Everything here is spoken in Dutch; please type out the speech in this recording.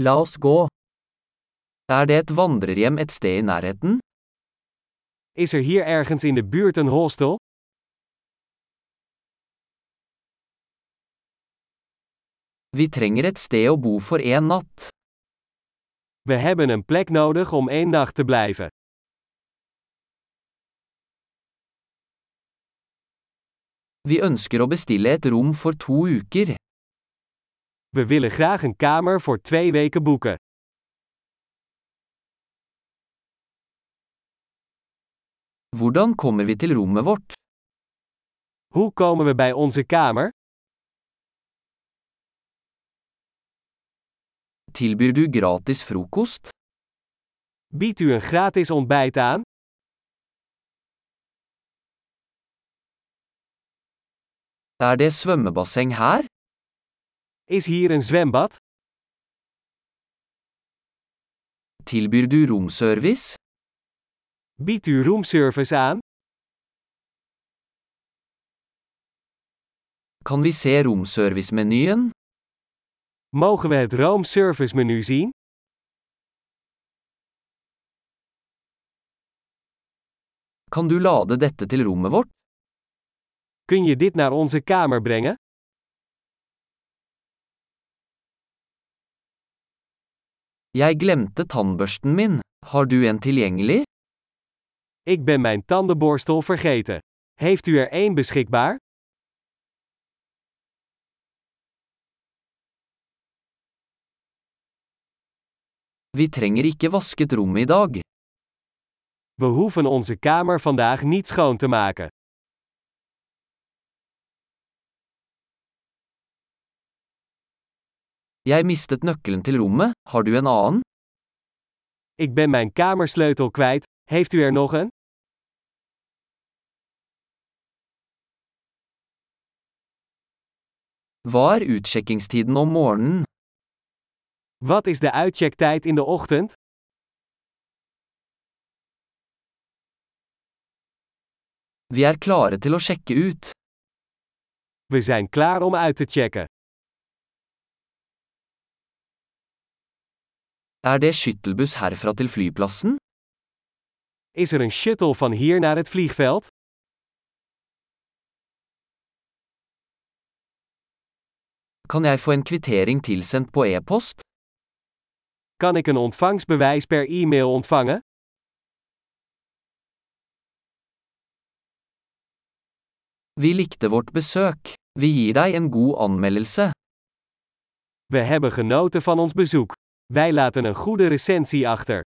La oss gå. Er det et vandrerhjem et sted i nærheten? Is er hier ergens in de buurt een hostel? Vi trenger et sted å bo for en natt. We hebben een plek nodig om één nacht te blijven. Vi ønsker å bestille et rom for to uker. We willen graag een kamer voor twee weken boeken. Hvordan kommer vi til rommet vårt? Hoe komen we bij onze kamer? Tilbyr du gratis frokost? Biedt u een gratis ontbijt aan? Er det svømmebasseng her? Is hier een zwembad? Tilbyr du romservice? Biedt u roomservice aan? Kan vi se romservice-menyen? Mogen we het roomservice menu zien? Kan du lade dette til rommet vårt? Kun je dit naar onze kamer brengen? Jeg glemte tannbørsten min. Har du en tilgjengelig? Ik ben mijn tandenborstel vergeten. Heeft u er één beschikbaar? Vi trenger ikke vasket rommet i dag. We hoeven onze kamer vandaag niet schoon te maken. Jeg mistet nøkkelen til rommet, har du en annen? Ik ben mijn kamersleutel kwijt. Heeft u er nog een? Hva er utsjekkingstiden om morgenen? Wat is de uitchecktijd in de ochtend? Vi er klare til å sjekke ut. We zijn klaar om uit te checken. Er det skyttelbuss herfra til flyplassen? Is er een shuttle van hier naar het vliegveld? Kan jeg få en kvittering tilsendt på e-post? Kan ik een ontvangstbewijs per e-mail ontvangen? Vi likte vårt besøk. Vi gir deg en god anmeldelse. We hebben genoten van ons bezoek. Wij laten een goede recensie achter.